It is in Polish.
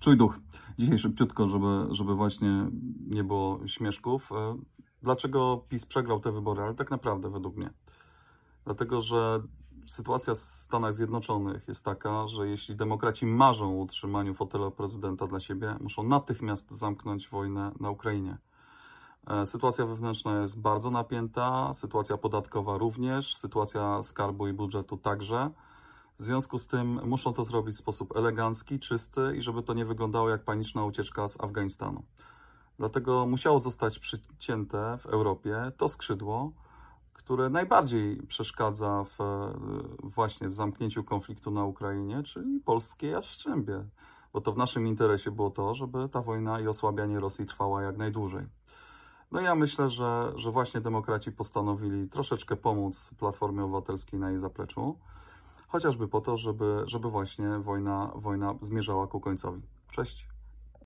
Czuj duch. Dzisiaj szybciutko, żeby, żeby właśnie nie było śmieszków. E, Dlaczego PiS przegrał te wybory? Ale tak naprawdę według mnie. Dlatego, że sytuacja w Stanach Zjednoczonych jest taka, że jeśli demokraci marzą o utrzymaniu fotela prezydenta dla siebie, muszą natychmiast zamknąć wojnę na Ukrainie. E, Sytuacja wewnętrzna jest bardzo napięta, sytuacja podatkowa również, sytuacja skarbu i budżetu także. W związku z tym muszą to zrobić w sposób elegancki, czysty i żeby to nie wyglądało jak paniczna ucieczka z Afganistanu. Dlatego musiało zostać przycięte w Europie to skrzydło, które najbardziej przeszkadza w, właśnie w zamknięciu konfliktu na Ukrainie, czyli polskie Jastrzębie. Bo to w naszym interesie było to, żeby ta wojna i osłabianie Rosji trwała jak najdłużej. No ja myślę, że, że właśnie demokraci postanowili troszeczkę pomóc Platformie Obywatelskiej na jej zapleczu, chociażby po to, żeby, żeby właśnie wojna, wojna zmierzała ku końcowi. Cześć.